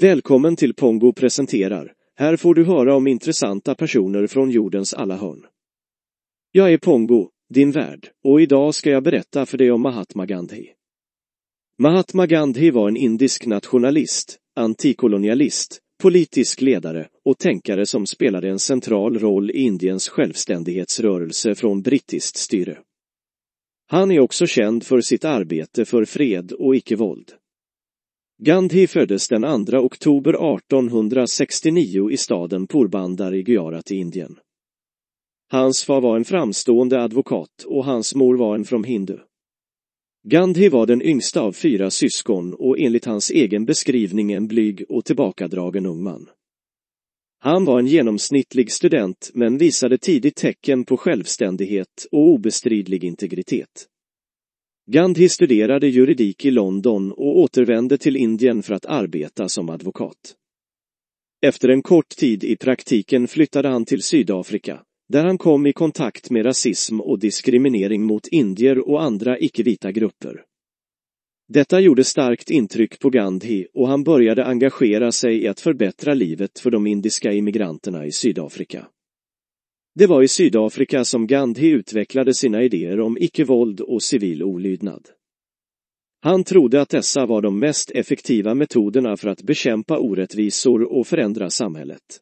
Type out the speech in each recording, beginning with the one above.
Välkommen till Pongo presenterar. Här får du höra om intressanta personer från jordens alla hörn. Jag är Pongo, din värd, och idag ska jag berätta för dig om Mahatma Gandhi. Mahatma Gandhi var en indisk nationalist, antikolonialist, politisk ledare och tänkare som spelade en central roll i Indiens självständighetsrörelse från brittiskt styre. Han är också känd för sitt arbete för fred och icke-våld. Gandhi föddes den 2 oktober 1869 i staden Porbandar i Gujarat i Indien. Hans far var en framstående advokat och hans mor var en from hindu. Gandhi var den yngsta av fyra syskon och enligt hans egen beskrivning en blyg och tillbakadragen ung man. Han var en genomsnittlig student men visade tidigt tecken på självständighet och obestridlig integritet. Gandhi studerade juridik i London och återvände till Indien för att arbeta som advokat. Efter en kort tid i praktiken flyttade han till Sydafrika, där han kom i kontakt med rasism och diskriminering mot indier och andra icke-vita grupper. Detta gjorde starkt intryck på Gandhi och han började engagera sig i att förbättra livet för de indiska immigranterna i Sydafrika. Det var i Sydafrika som Gandhi utvecklade sina idéer om icke-våld och civil olydnad. Han trodde att dessa var de mest effektiva metoderna för att bekämpa orättvisor och förändra samhället.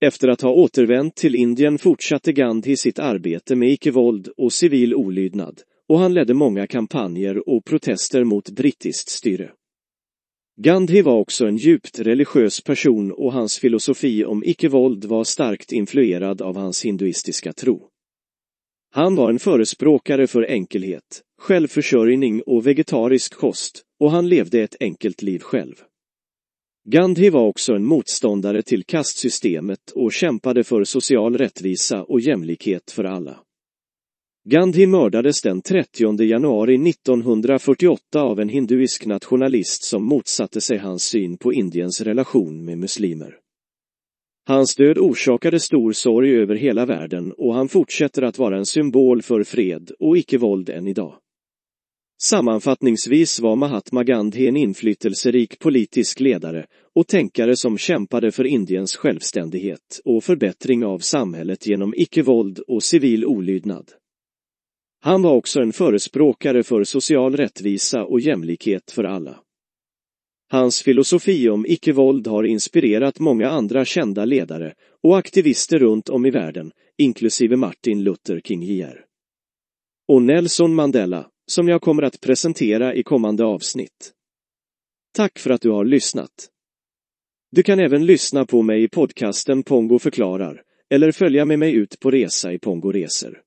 Efter att ha återvänt till Indien fortsatte Gandhi sitt arbete med icke-våld och civil olydnad och han ledde många kampanjer och protester mot brittiskt styre. Gandhi var också en djupt religiös person och hans filosofi om icke-våld var starkt influerad av hans hinduistiska tro. Han var en förespråkare för enkelhet, självförsörjning och vegetarisk kost och han levde ett enkelt liv själv. Gandhi var också en motståndare till kastsystemet och kämpade för social rättvisa och jämlikhet för alla. Gandhi mördades den 30 januari 1948 av en hinduisk nationalist som motsatte sig hans syn på Indiens relation med muslimer. Hans död orsakade stor sorg över hela världen och han fortsätter att vara en symbol för fred och icke-våld än idag. Sammanfattningsvis var Mahatma Gandhi en inflytelserik politisk ledare och tänkare som kämpade för Indiens självständighet och förbättring av samhället genom icke-våld och civil olydnad. Han var också en förespråkare för social rättvisa och jämlikhet för alla. Hans filosofi om icke-våld har inspirerat många andra kända ledare och aktivister runt om i världen, inklusive Martin Luther King Jr. Och Nelson Mandela, som jag kommer att presentera i kommande avsnitt. Tack för att du har lyssnat. Du kan även lyssna på mig i podcasten Pongo förklarar eller följa med mig ut på resa i Pongo Resor.